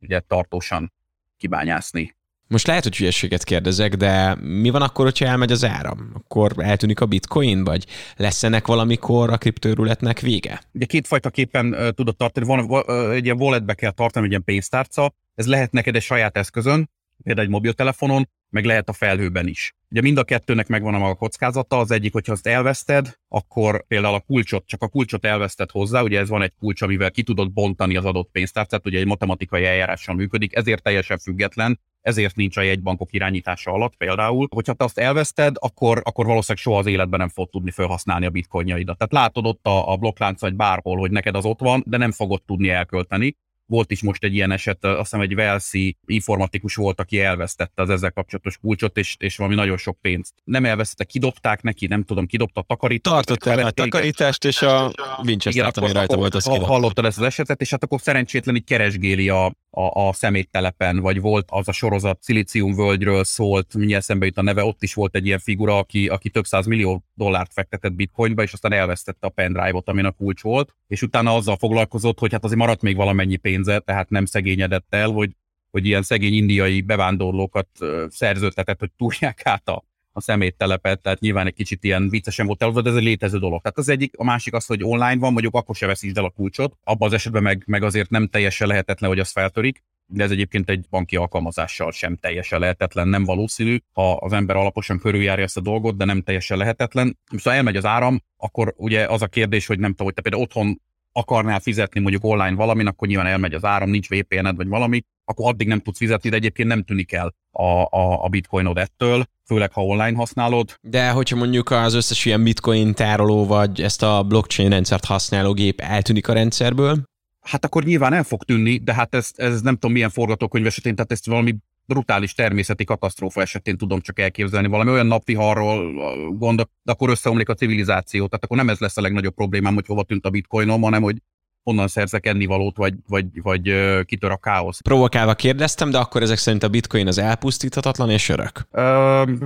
ugye tartósan kibányászni. Most lehet, hogy hülyeséget kérdezek, de mi van akkor, hogyha elmegy az áram? Akkor eltűnik a bitcoin, vagy lesz ennek valamikor a kriptőrületnek vége? Ugye kétfajta képen uh, tudod tartani, van, uh, egy ilyen walletbe kell tartani, egy ilyen pénztárca, ez lehet neked egy saját eszközön, például egy mobiltelefonon, meg lehet a felhőben is. Ugye mind a kettőnek megvan a maga kockázata, az egyik, hogyha azt elveszted, akkor például a kulcsot, csak a kulcsot elveszted hozzá, ugye ez van egy kulcs, amivel ki tudod bontani az adott pénztárcát, ugye egy matematikai eljárással működik, ezért teljesen független, ezért nincs a jegybankok irányítása alatt például. Hogyha te azt elveszted, akkor, akkor valószínűleg soha az életben nem fog tudni felhasználni a bitcoinjaidat. Tehát látod ott a, a blokklánc vagy bárhol, hogy neked az ott van, de nem fogod tudni elkölteni. Volt is most egy ilyen eset, azt hiszem egy Velszi informatikus volt, aki elvesztette az ezzel kapcsolatos kulcsot, és, és valami nagyon sok pénzt. Nem elvesztette, kidobták neki, nem tudom, kidobta a takarítást. Tartott el a takarítást, és a Winchester, ami rajta volt, az Hallottad ezt az esetet, és hát akkor szerencsétlen így keresgéli a, a, a szeméttelepen, vagy volt az a sorozat Szilícium völgyről szólt, mindjárt eszembe jut a neve, ott is volt egy ilyen figura, aki, aki több száz millió dollárt fektetett bitcoinba, és aztán elvesztette a pendrive-ot, amin a kulcs volt, és utána azzal foglalkozott, hogy hát azért maradt még valamennyi pénze, tehát nem szegényedett el, hogy, hogy ilyen szegény indiai bevándorlókat szerződtetett, hogy túlják át a, a szeméttelepet, tehát nyilván egy kicsit ilyen viccesen volt elhozva, de ez egy létező dolog. Tehát az egyik, a másik az, hogy online van, mondjuk akkor se veszítsd el a kulcsot, abban az esetben meg, meg azért nem teljesen lehetetlen, hogy az feltörik, de ez egyébként egy banki alkalmazással sem teljesen lehetetlen, nem valószínű, ha az ember alaposan körüljárja ezt a dolgot, de nem teljesen lehetetlen. Szóval elmegy az áram, akkor ugye az a kérdés, hogy nem tudom, hogy te például otthon akarnál fizetni mondjuk online valamin, akkor nyilván elmegy az áram, nincs VPN-ed vagy valami, akkor addig nem tudsz fizetni, de egyébként nem tűnik el a, a, a bitcoinod ettől, főleg ha online használod. De hogyha mondjuk az összes ilyen bitcoin tároló vagy ezt a blockchain rendszert használó gép eltűnik a rendszerből, hát akkor nyilván el fog tűnni, de hát ez, ez nem tudom milyen forgatókönyv esetén, tehát ezt valami brutális természeti katasztrófa esetén tudom csak elképzelni. Valami olyan napviharról gondok, de akkor összeomlik a civilizáció. Tehát akkor nem ez lesz a legnagyobb problémám, hogy hova tűnt a bitcoinom, hanem hogy honnan szerzek ennivalót, vagy, vagy, vagy kitör a káosz. Provokálva kérdeztem, de akkor ezek szerint a bitcoin az elpusztíthatatlan és örök? Uh,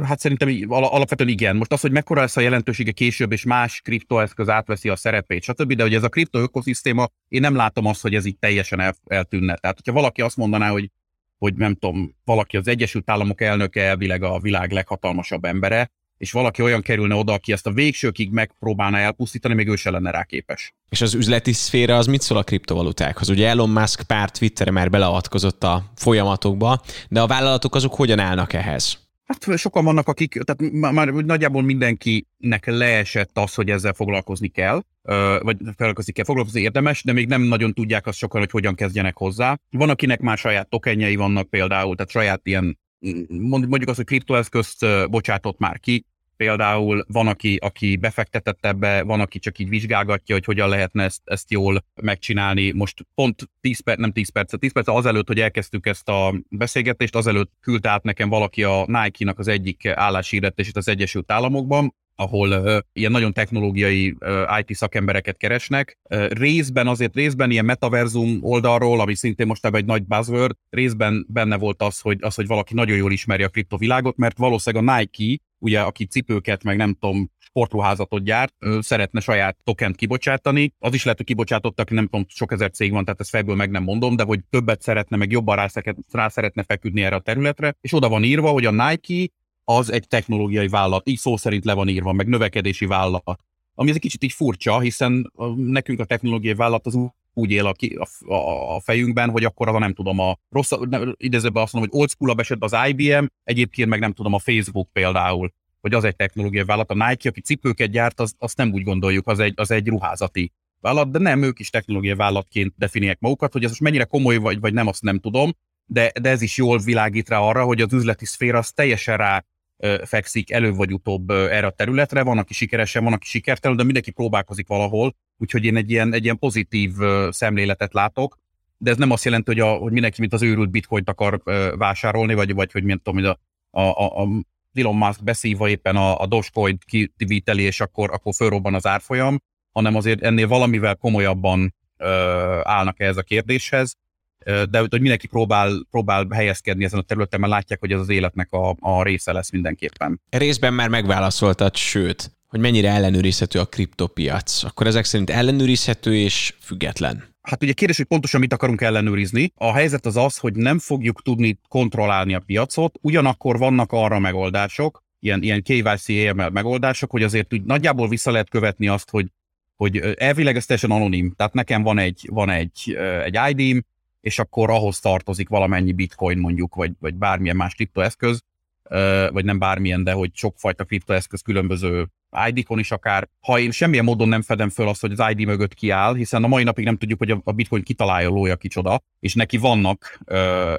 hát szerintem al- alapvetően igen. Most az, hogy mekkora lesz a jelentősége később, és más kriptoeszköz átveszi a szerepét, stb., de hogy ez a kripto ökoszisztéma, én nem látom azt, hogy ez itt teljesen el, eltűnne. Tehát, hogyha valaki azt mondaná, hogy hogy nem tudom, valaki az Egyesült Államok elnöke elvileg a világ leghatalmasabb embere, és valaki olyan kerülne oda, aki ezt a végsőkig megpróbálna elpusztítani, még ő se lenne rá képes. És az üzleti szféra az mit szól a kriptovalutákhoz? Ugye Elon Musk pár Twitterre már beleavatkozott a folyamatokba, de a vállalatok azok hogyan állnak ehhez? Hát sokan vannak, akik, tehát már nagyjából mindenkinek leesett az, hogy ezzel foglalkozni kell, vagy foglalkozni kell, foglalkozni érdemes, de még nem nagyon tudják azt sokan, hogy hogyan kezdjenek hozzá. Van, akinek már saját tokenjei vannak például, tehát saját ilyen mondjuk az, hogy kriptoeszközt bocsátott már ki, például van, aki, aki befektetett ebbe, van, aki csak így vizsgálgatja, hogy hogyan lehetne ezt, ezt jól megcsinálni. Most pont 10 perc, nem 10 perc, 10 perc azelőtt, hogy elkezdtük ezt a beszélgetést, azelőtt küldte át nekem valaki a Nike-nak az egyik álláshirdetését az Egyesült Államokban, ahol uh, ilyen nagyon technológiai uh, IT szakembereket keresnek. Uh, részben azért részben ilyen metaverzum oldalról, ami szintén most egy nagy buzzword, részben benne volt az, hogy, az, hogy valaki nagyon jól ismeri a kriptovilágot, mert valószínűleg a Nike, ugye, aki cipőket, meg nem tudom, sportruházatot gyárt, szeretne saját tokent kibocsátani. Az is lehet, hogy kibocsátottak, nem tudom, sok ezer cég van, tehát ezt fejből meg nem mondom, de hogy többet szeretne, meg jobban rá, rá szeretne feküdni erre a területre, és oda van írva, hogy a Nike az egy technológiai vállalat, így szó szerint le van írva, meg növekedési vállalat. Ami ez egy kicsit így furcsa, hiszen nekünk a technológiai vállalat az úgy él a, a, a, fejünkben, hogy akkor az a nem tudom, a rossz, idézőben azt mondom, hogy old school esetben az IBM, egyébként meg nem tudom, a Facebook például, hogy az egy technológiai vállalat. A Nike, aki cipőket gyárt, az, azt nem úgy gondoljuk, az egy, az egy ruházati vállalat, de nem, ők is technológiai vállalatként definiálják magukat, hogy ez most mennyire komoly vagy, vagy nem, azt nem tudom, de, de ez is jól világít rá arra, hogy az üzleti szféra az teljesen rá fekszik előbb vagy utóbb erre a területre. Van, aki sikeresen, van, aki sikertelen, de mindenki próbálkozik valahol, úgyhogy én egy ilyen, egy ilyen pozitív szemléletet látok, de ez nem azt jelenti, hogy, a, hogy mindenki, mint az őrült bitcoint akar vásárolni, vagy, vagy hogy mint tudom, hogy a, a, a Elon Musk beszívva éppen a, a Dogecoin kiviteli, és akkor, akkor fölrobban az árfolyam, hanem azért ennél valamivel komolyabban ö, állnak ehhez a kérdéshez de hogy mindenki próbál, próbál helyezkedni ezen a területen, mert látják, hogy ez az életnek a, a része lesz mindenképpen. Részben már megválaszoltad, sőt, hogy mennyire ellenőrizhető a kriptopiac. Akkor ezek szerint ellenőrizhető és független. Hát ugye kérdés, hogy pontosan mit akarunk ellenőrizni. A helyzet az az, hogy nem fogjuk tudni kontrollálni a piacot, ugyanakkor vannak arra megoldások, ilyen, ilyen KYC EML megoldások, hogy azért úgy nagyjából vissza lehet követni azt, hogy, hogy elvileg ez teljesen anonim. Tehát nekem van egy, van egy, egy ID-m, és akkor ahhoz tartozik valamennyi bitcoin mondjuk, vagy, vagy bármilyen más kriptoeszköz, vagy nem bármilyen, de hogy sokfajta kriptoeszköz különböző ID-kon is akár. Ha én semmilyen módon nem fedem föl azt, hogy az ID mögött kiáll, hiszen a mai napig nem tudjuk, hogy a bitcoin kitalálója kicsoda, és neki vannak,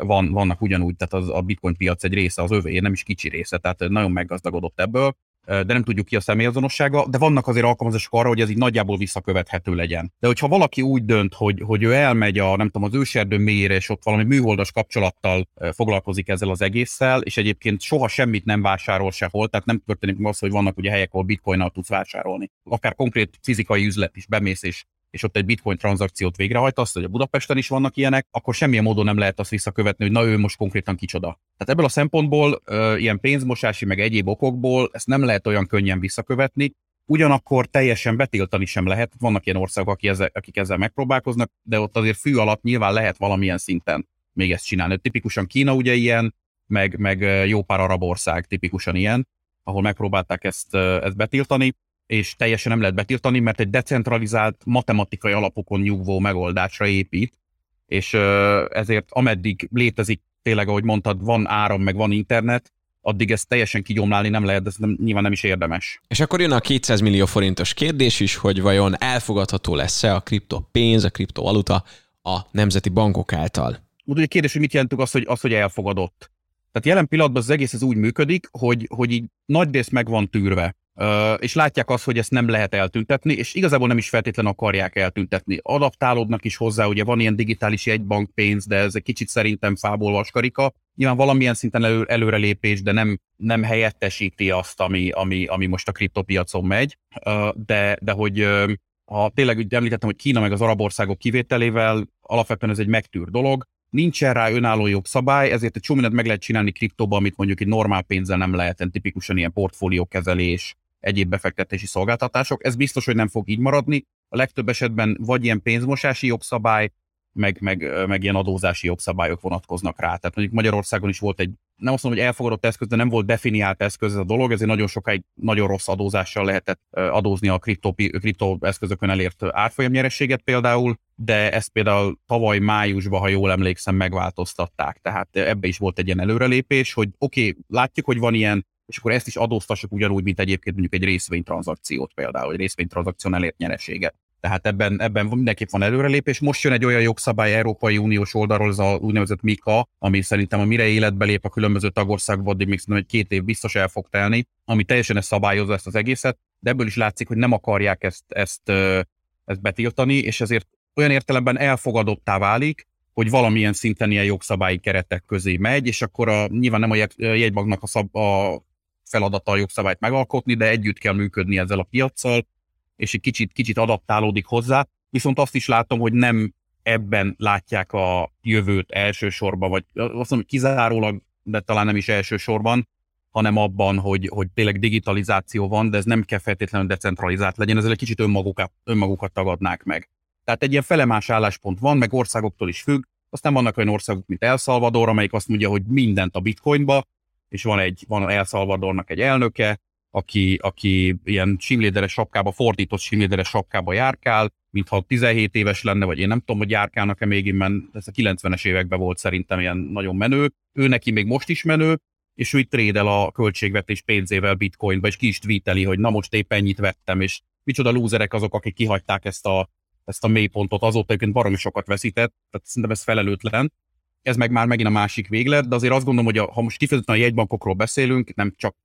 van, vannak ugyanúgy, tehát az, a bitcoin piac egy része az övé, nem is kicsi része, tehát nagyon meggazdagodott ebből, de nem tudjuk ki a személyazonossága, de vannak azért alkalmazások arra, hogy ez így nagyjából visszakövethető legyen. De hogyha valaki úgy dönt, hogy, hogy ő elmegy a, nem tudom, az őserdő mélyére, és ott valami műholdas kapcsolattal foglalkozik ezzel az egésszel, és egyébként soha semmit nem vásárol sehol, tehát nem történik az, hogy vannak ugye helyek, ahol bitcoinnal tudsz vásárolni. Akár konkrét fizikai üzlet is bemész és és ott egy bitcoin tranzakciót végrehajtasz, hogy a Budapesten is vannak ilyenek, akkor semmilyen módon nem lehet azt visszakövetni, hogy na ő most konkrétan kicsoda. Tehát ebből a szempontból ilyen pénzmosási meg egyéb okokból ezt nem lehet olyan könnyen visszakövetni, ugyanakkor teljesen betiltani sem lehet. Vannak ilyen országok, akik ezzel, akik ezzel megpróbálkoznak, de ott azért fű alatt nyilván lehet valamilyen szinten még ezt csinálni. Tipikusan Kína ugye ilyen, meg, meg jó pár arab ország tipikusan ilyen, ahol megpróbálták ezt, ezt betiltani, és teljesen nem lehet betiltani, mert egy decentralizált, matematikai alapokon nyugvó megoldásra épít, és ezért ameddig létezik, tényleg, ahogy mondtad, van áram, meg van internet, addig ezt teljesen kigyomlálni nem lehet, de ez nem, nyilván nem is érdemes. És akkor jön a 200 millió forintos kérdés is, hogy vajon elfogadható lesz-e a kriptopénz, a kriptovaluta a nemzeti bankok által. Úgy, a kérdés, hogy mit jelentünk azt, hogy, az, hogy elfogadott. Tehát jelen pillanatban az egész ez úgy működik, hogy, hogy így nagy rész meg van tűrve és látják azt, hogy ezt nem lehet eltüntetni, és igazából nem is feltétlen akarják eltüntetni. Adaptálódnak is hozzá, ugye van ilyen digitális jegybankpénz, de ez egy kicsit szerintem fából vaskarika. Nyilván valamilyen szinten elő, előrelépés, de nem, nem helyettesíti azt, ami, ami, ami most a kriptopiacon megy, de, de hogy ha tényleg úgy említettem, hogy Kína meg az arab országok kivételével alapvetően ez egy megtűr dolog, nincsen rá önálló jogszabály, ezért egy csomó meg lehet csinálni kriptóba, amit mondjuk egy normál pénzzel nem lehet, tipikusan ilyen portfóliókezelés, egyéb befektetési szolgáltatások. Ez biztos, hogy nem fog így maradni. A legtöbb esetben vagy ilyen pénzmosási jogszabály, meg, meg, meg ilyen adózási jogszabályok vonatkoznak rá. Tehát mondjuk Magyarországon is volt egy, nem azt mondom, hogy elfogadott eszköz, de nem volt definiált eszköz ez a dolog, ezért nagyon sokáig nagyon rossz adózással lehetett adózni a kripto, kripto eszközökön elért árfolyamnyerességet például, de ezt például tavaly májusban, ha jól emlékszem, megváltoztatták. Tehát ebbe is volt egy ilyen előrelépés, hogy oké, okay, látjuk, hogy van ilyen és akkor ezt is adóztassuk ugyanúgy, mint egyébként mondjuk egy részvénytranzakciót például, egy részvénytranzakción elért nyereséget. Tehát ebben, ebben mindenképp van előrelépés. Most jön egy olyan jogszabály Európai Uniós oldalról, ez a úgynevezett MIKA, ami szerintem a mire életbe lép a különböző tagországban, addig még egy két év biztos el fog telni, ami teljesen ezt szabályozza ezt az egészet, de ebből is látszik, hogy nem akarják ezt, ezt, ezt betiltani, és ezért olyan értelemben elfogadottá válik, hogy valamilyen szinten ilyen jogszabályi keretek közé megy, és akkor a, nyilván nem a jegybanknak a, szab, a feladata a jogszabályt megalkotni, de együtt kell működni ezzel a piaccal, és egy kicsit, kicsit adaptálódik hozzá. Viszont azt is látom, hogy nem ebben látják a jövőt elsősorban, vagy azt mondom, kizárólag, de talán nem is elsősorban, hanem abban, hogy, hogy tényleg digitalizáció van, de ez nem kell feltétlenül decentralizált legyen, ezzel egy kicsit önmagukat, önmagukat tagadnák meg. Tehát egy ilyen felemás álláspont van, meg országoktól is függ, aztán vannak olyan országok, mint El Salvador, amelyik azt mondja, hogy mindent a bitcoinba, és van egy, van El Salvadornak egy elnöke, aki, aki ilyen simléderes sapkába, fordított simléderes sapkába járkál, mintha 17 éves lenne, vagy én nem tudom, hogy járkálnak-e még innen, ez a 90-es években volt szerintem ilyen nagyon menő. Ő neki még most is menő, és ő itt trédel a költségvetés pénzével bitcoinba, és ki is tweeteli, hogy na most éppen ennyit vettem, és micsoda lúzerek azok, akik kihagyták ezt a, ezt a mélypontot, azóta egyébként baromi sokat veszített, tehát szerintem ez felelőtlen ez meg már megint a másik véglet, de azért azt gondolom, hogy a, ha most kifejezetten a jegybankokról beszélünk, nem csak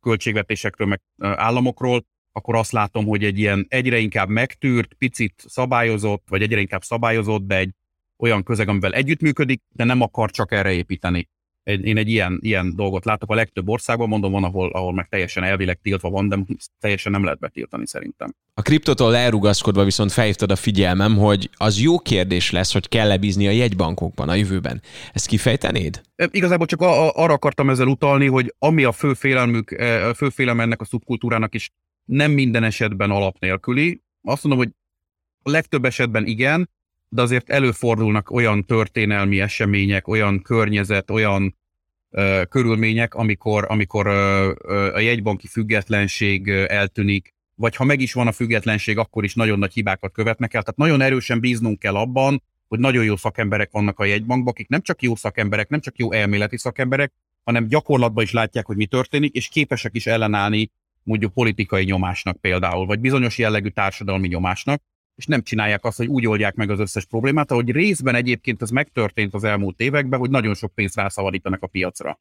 költségvetésekről, meg államokról, akkor azt látom, hogy egy ilyen egyre inkább megtűrt, picit szabályozott, vagy egyre inkább szabályozott, de egy olyan közeg, amivel együttműködik, de nem akar csak erre építeni én egy ilyen, ilyen dolgot látok a legtöbb országban, mondom, van, ahol, ahol meg teljesen elvileg tiltva van, de teljesen nem lehet betiltani szerintem. A kriptotól elrugaszkodva viszont felhívtad a figyelmem, hogy az jó kérdés lesz, hogy kell-e bízni a jegybankokban a jövőben. Ezt kifejtenéd? Igazából csak a, a, arra akartam ezzel utalni, hogy ami a fő félelmük, a fő félelme ennek a szubkultúrának is nem minden esetben alap nélküli. Azt mondom, hogy a legtöbb esetben igen, de azért előfordulnak olyan történelmi események, olyan környezet, olyan ö, körülmények, amikor, amikor ö, ö, a jegybanki függetlenség eltűnik, vagy ha meg is van a függetlenség, akkor is nagyon nagy hibákat követnek el. Tehát nagyon erősen bíznunk kell abban, hogy nagyon jó szakemberek vannak a jegybankban, akik nem csak jó szakemberek, nem csak jó elméleti szakemberek, hanem gyakorlatban is látják, hogy mi történik, és képesek is ellenállni mondjuk politikai nyomásnak például, vagy bizonyos jellegű társadalmi nyomásnak és nem csinálják azt, hogy úgy oldják meg az összes problémát, ahogy részben egyébként ez megtörtént az elmúlt években, hogy nagyon sok pénzt rászavarítanak a piacra.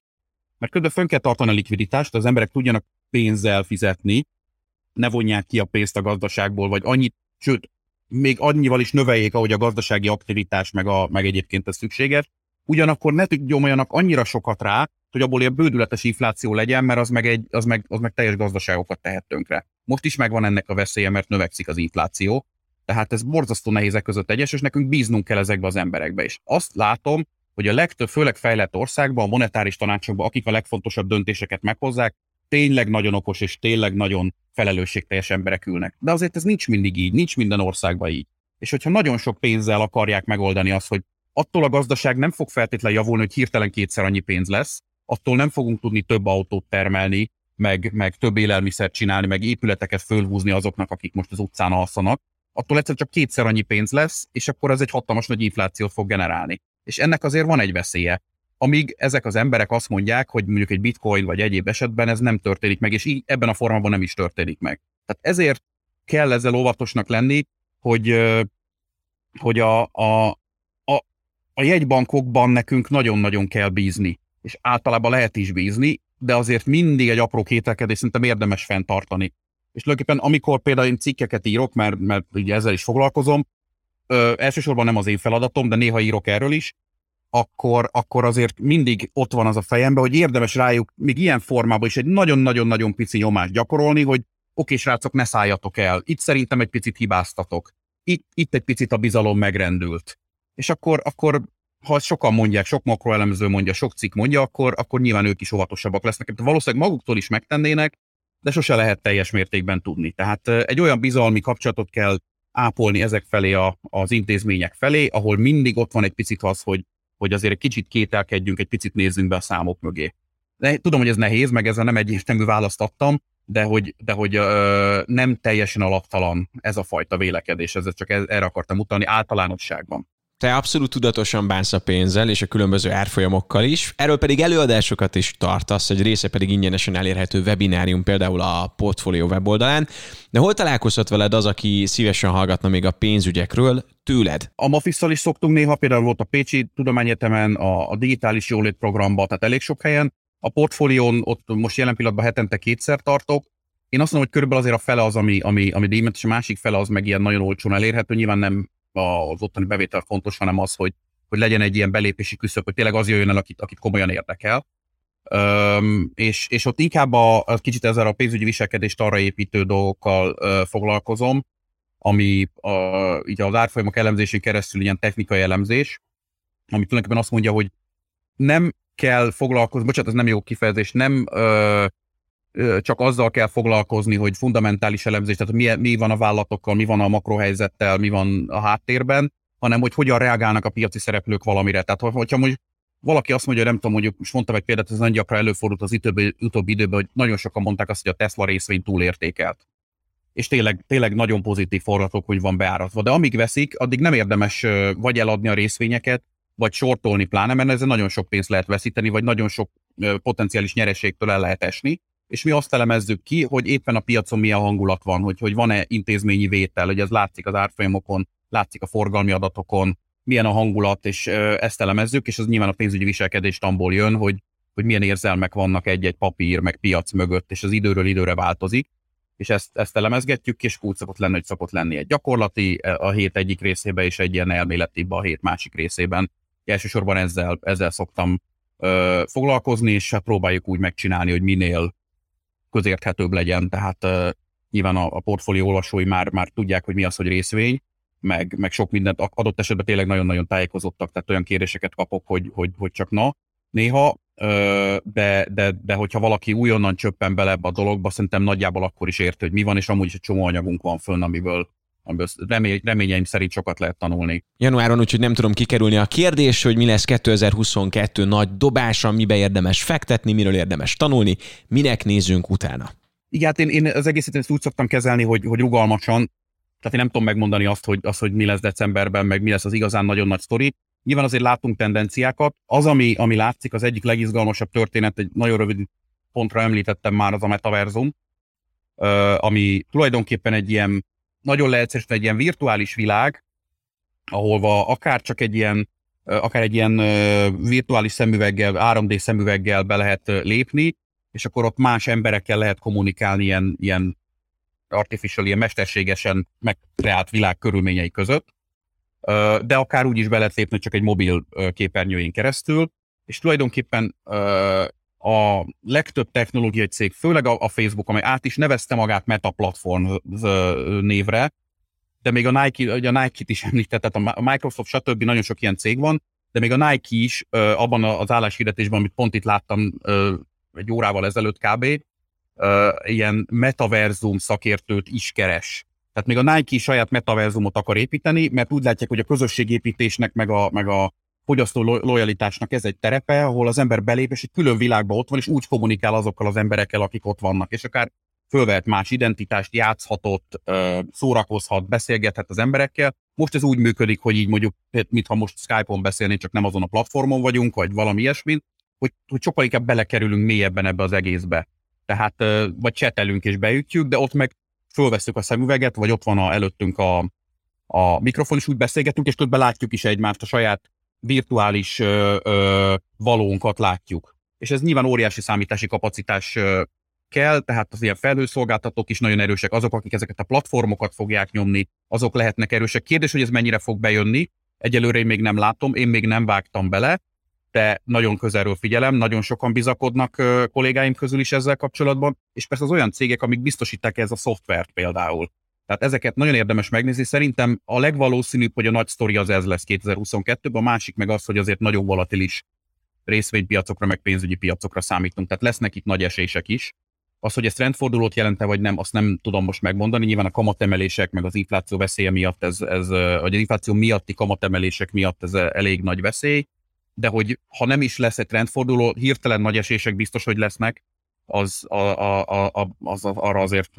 Mert közben fönn kell tartani a likviditást, az emberek tudjanak pénzzel fizetni, ne vonják ki a pénzt a gazdaságból, vagy annyit, sőt, még annyival is növeljék, ahogy a gazdasági aktivitás meg, a, meg egyébként ez szükséges. Ugyanakkor ne nyomjanak annyira sokat rá, hogy abból ilyen bődületes infláció legyen, mert az meg, egy, az meg, az meg teljes gazdaságokat tehet tönkre. Most is megvan ennek a veszélye, mert növekszik az infláció, Tehát ez borzasztó nehézek között egyes, és nekünk bíznunk kell ezekbe az emberekbe. És azt látom, hogy a legtöbb, főleg fejlett országban, a monetáris tanácsokban, akik a legfontosabb döntéseket meghozzák, tényleg nagyon okos és tényleg nagyon felelősségteljes emberek ülnek. De azért ez nincs mindig így, nincs minden országban így. És hogyha nagyon sok pénzzel akarják megoldani azt, hogy attól a gazdaság nem fog feltétlenül javulni, hogy hirtelen kétszer annyi pénz lesz, attól nem fogunk tudni több autót termelni, meg, meg több élelmiszert csinálni, meg épületeket fölhúzni azoknak, akik most az utcán alszanak, attól egyszer csak kétszer annyi pénz lesz, és akkor ez egy hatalmas nagy inflációt fog generálni. És ennek azért van egy veszélye. Amíg ezek az emberek azt mondják, hogy mondjuk egy bitcoin vagy egyéb esetben ez nem történik meg, és így ebben a formában nem is történik meg. Tehát ezért kell ezzel óvatosnak lenni, hogy, hogy a, a, a, a jegybankokban nekünk nagyon-nagyon kell bízni, és általában lehet is bízni, de azért mindig egy apró kételkedés szerintem érdemes fenntartani. És tulajdonképpen amikor például én cikkeket írok, mert, mert ugye ezzel is foglalkozom, ö, elsősorban nem az én feladatom, de néha írok erről is, akkor, akkor azért mindig ott van az a fejemben, hogy érdemes rájuk még ilyen formában is egy nagyon-nagyon-nagyon pici nyomást gyakorolni, hogy oké, srácok, ne szálljatok el. Itt szerintem egy picit hibáztatok. Itt, itt egy picit a bizalom megrendült. És akkor, akkor ha sokan mondják, sok makroelemző mondja, sok cikk mondja, akkor, akkor nyilván ők is óvatosabbak lesznek. Valószínűleg maguktól is megtennének, de sose lehet teljes mértékben tudni. Tehát egy olyan bizalmi kapcsolatot kell ápolni ezek felé a, az intézmények felé, ahol mindig ott van egy picit az, hogy, hogy azért egy kicsit kételkedjünk, egy picit nézzünk be a számok mögé. De tudom, hogy ez nehéz, meg ezzel nem egyértelmű választ adtam, de hogy, de hogy ö, nem teljesen alaptalan ez a fajta vélekedés, ez csak erre akartam utalni általánosságban. Te abszolút tudatosan bánsz a pénzzel és a különböző árfolyamokkal is, erről pedig előadásokat is tartasz, egy része pedig ingyenesen elérhető webinárium például a Portfolio weboldalán. De hol találkozhat veled az, aki szívesen hallgatna még a pénzügyekről tőled? A Mafisszal is szoktunk néha, például volt a Pécsi Tudományegyetemen, a, a digitális jólét programban, tehát elég sok helyen. A portfólión ott most jelen pillanatban hetente kétszer tartok, én azt mondom, hogy körülbelül azért a fele az, ami, ami, ami díjmentes, és a másik fele az meg ilyen nagyon olcsón elérhető. Nyilván nem az ottani bevétel fontos, hanem az, hogy, hogy legyen egy ilyen belépési küszöb, hogy tényleg az jöjjön el, akit, akit komolyan érdekel. Üm, és, és ott inkább a, a kicsit ezzel a pénzügyi viselkedést arra építő dolgokkal ö, foglalkozom, ami a, így az árfolyamok elemzésén keresztül ilyen technikai elemzés, ami tulajdonképpen azt mondja, hogy nem kell foglalkozni, bocsánat, ez nem jó kifejezés, nem ö, csak azzal kell foglalkozni, hogy fundamentális elemzés, tehát mi, mi van a vállalatokkal, mi van a makrohelyzettel, mi van a háttérben, hanem hogy hogyan reagálnak a piaci szereplők valamire. Tehát, hogyha mondjuk valaki azt mondja, nem tudom, mondjuk, most mondtam egy példát, ez nagyon gyakran előfordult az utóbbi, utóbbi időben, hogy nagyon sokan mondták azt, hogy a Tesla részvény túlértékelt. És tényleg, tényleg nagyon pozitív hogy van beárazva. De amíg veszik, addig nem érdemes vagy eladni a részvényeket, vagy sortolni pláne, mert ezzel nagyon sok pénzt lehet veszíteni, vagy nagyon sok potenciális nyereségtől el lehet esni és mi azt elemezzük ki, hogy éppen a piacon milyen hangulat van, hogy, hogy van-e intézményi vétel, hogy ez látszik az árfolyamokon, látszik a forgalmi adatokon, milyen a hangulat, és ezt elemezzük, és az nyilván a pénzügyi viselkedés tamból jön, hogy, hogy milyen érzelmek vannak egy-egy papír, meg piac mögött, és az időről időre változik, és ezt, ezt elemezgetjük, és úgy szokott lenni, hogy szokott lenni egy gyakorlati a hét egyik részében, és egy ilyen elméletibb a hét másik részében. Elsősorban ezzel, ezzel szoktam ö, foglalkozni, és hát próbáljuk úgy megcsinálni, hogy minél közérthetőbb legyen, tehát uh, nyilván a, a portfólió olvasói már, már tudják, hogy mi az, hogy részvény, meg, meg sok mindent adott esetben tényleg nagyon-nagyon tájékozottak, tehát olyan kérdéseket kapok, hogy, hogy, hogy csak na, néha, de, de, de hogyha valaki újonnan csöppen bele ebbe a dologba, szerintem nagyjából akkor is érti, hogy mi van, és amúgy is egy csomó anyagunk van fönn, amiből, amiből remény, reményeim szerint sokat lehet tanulni. Januáron úgyhogy nem tudom kikerülni a kérdés, hogy mi lesz 2022 nagy dobása, mibe érdemes fektetni, miről érdemes tanulni, minek nézzünk utána. Igen, hát én, én az egészet ezt úgy szoktam kezelni, hogy, hogy rugalmasan, tehát én nem tudom megmondani azt hogy, azt, hogy mi lesz decemberben, meg mi lesz az igazán nagyon nagy sztori. Nyilván azért látunk tendenciákat. Az, ami, ami látszik, az egyik legizgalmasabb történet, egy nagyon rövid pontra említettem már, az a metaverzum, ami tulajdonképpen egy ilyen nagyon leegyszerűsítve egy ilyen virtuális világ, ahol akár csak egy ilyen, akár egy ilyen virtuális szemüveggel, 3D szemüveggel be lehet lépni, és akkor ott más emberekkel lehet kommunikálni ilyen, ilyen artificial, ilyen mesterségesen megkreált világ körülményei között, de akár úgy is be lehet lépni csak egy mobil képernyőjén keresztül, és tulajdonképpen a legtöbb technológiai cég, főleg a, a Facebook, amely át is nevezte magát Meta Platform névre, de még a Nike, ugye a Nike-t is említett, tehát a Microsoft, stb. nagyon sok ilyen cég van, de még a Nike is abban az álláshirdetésben, amit pont itt láttam egy órával ezelőtt kb., ilyen metaverzum szakértőt is keres. Tehát még a Nike saját metaverzumot akar építeni, mert úgy látják, hogy a közösségépítésnek, meg a, meg a fogyasztó lojalitásnak ez egy terepe, ahol az ember belép, és egy külön világban ott van, és úgy kommunikál azokkal az emberekkel, akik ott vannak. És akár fölvehet más identitást, játszhatott, szórakozhat, beszélgethet az emberekkel. Most ez úgy működik, hogy így mondjuk, mintha most Skype-on beszélnénk, csak nem azon a platformon vagyunk, vagy valami ilyesmi, hogy, hogy sokkal inkább belekerülünk mélyebben ebbe az egészbe. Tehát vagy csetelünk és beütjük, de ott meg fölveszük a szemüveget, vagy ott van a, előttünk a, a mikrofon, és úgy beszélgetünk, és közben látjuk is egymást, a saját virtuális ö, ö, valónkat látjuk. És ez nyilván óriási számítási kapacitás ö, kell, tehát az ilyen felhőszolgáltatók is nagyon erősek, azok, akik ezeket a platformokat fogják nyomni, azok lehetnek erősek. Kérdés, hogy ez mennyire fog bejönni, egyelőre én még nem látom, én még nem vágtam bele, de nagyon közelről figyelem, nagyon sokan bizakodnak kollégáim közül is ezzel kapcsolatban, és persze az olyan cégek, amik biztosítják ez a szoftvert például. Tehát ezeket nagyon érdemes megnézni. Szerintem a legvalószínűbb, hogy a nagy sztori az ez lesz 2022-ben, a másik meg az, hogy azért nagyon volatilis részvénypiacokra, meg pénzügyi piacokra számítunk. Tehát lesznek itt nagy esések is. Az, hogy ez trendfordulót jelente, vagy nem, azt nem tudom most megmondani. Nyilván a kamatemelések, meg az infláció veszélye miatt, ez, ez, vagy az infláció miatti kamatemelések miatt ez elég nagy veszély de hogy ha nem is lesz egy trendforduló, hirtelen nagy esések biztos, hogy lesznek, az, a, a, a, az arra azért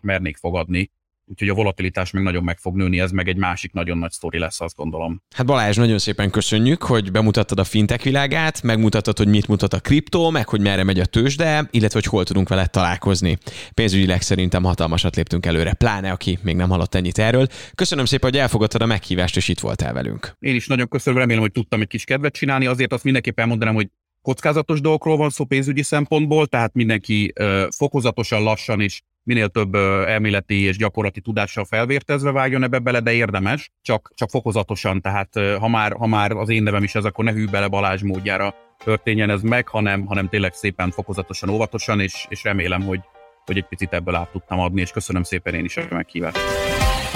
mernék fogadni úgyhogy a volatilitás még nagyon meg fog nőni, ez meg egy másik nagyon nagy sztori lesz, azt gondolom. Hát Balázs, nagyon szépen köszönjük, hogy bemutattad a fintech világát, megmutattad, hogy mit mutat a kriptó, meg hogy merre megy a tőzsde, illetve hogy hol tudunk vele találkozni. Pénzügyileg szerintem hatalmasat léptünk előre, pláne aki még nem hallott ennyit erről. Köszönöm szépen, hogy elfogadtad a meghívást, és itt voltál velünk. Én is nagyon köszönöm, remélem, hogy tudtam egy kis kedvet csinálni, azért azt mindenképpen elmondanám, hogy kockázatos dolgokról van szó pénzügyi szempontból, tehát mindenki fokozatosan, lassan és minél több elméleti és gyakorlati tudással felvértezve vágjon ebbe bele, de érdemes, csak, csak fokozatosan, tehát ha már, ha már az én nevem is ez, akkor ne hű bele Balázs módjára történjen ez meg, hanem, hanem tényleg szépen fokozatosan, óvatosan, és, és remélem, hogy, hogy egy picit ebből át tudtam adni, és köszönöm szépen én is a meghívást.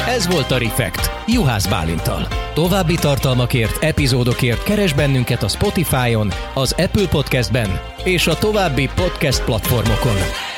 Ez volt a Refekt, Juhász Bálintal. További tartalmakért, epizódokért keres bennünket a Spotify-on, az Apple Podcast-ben és a további podcast platformokon.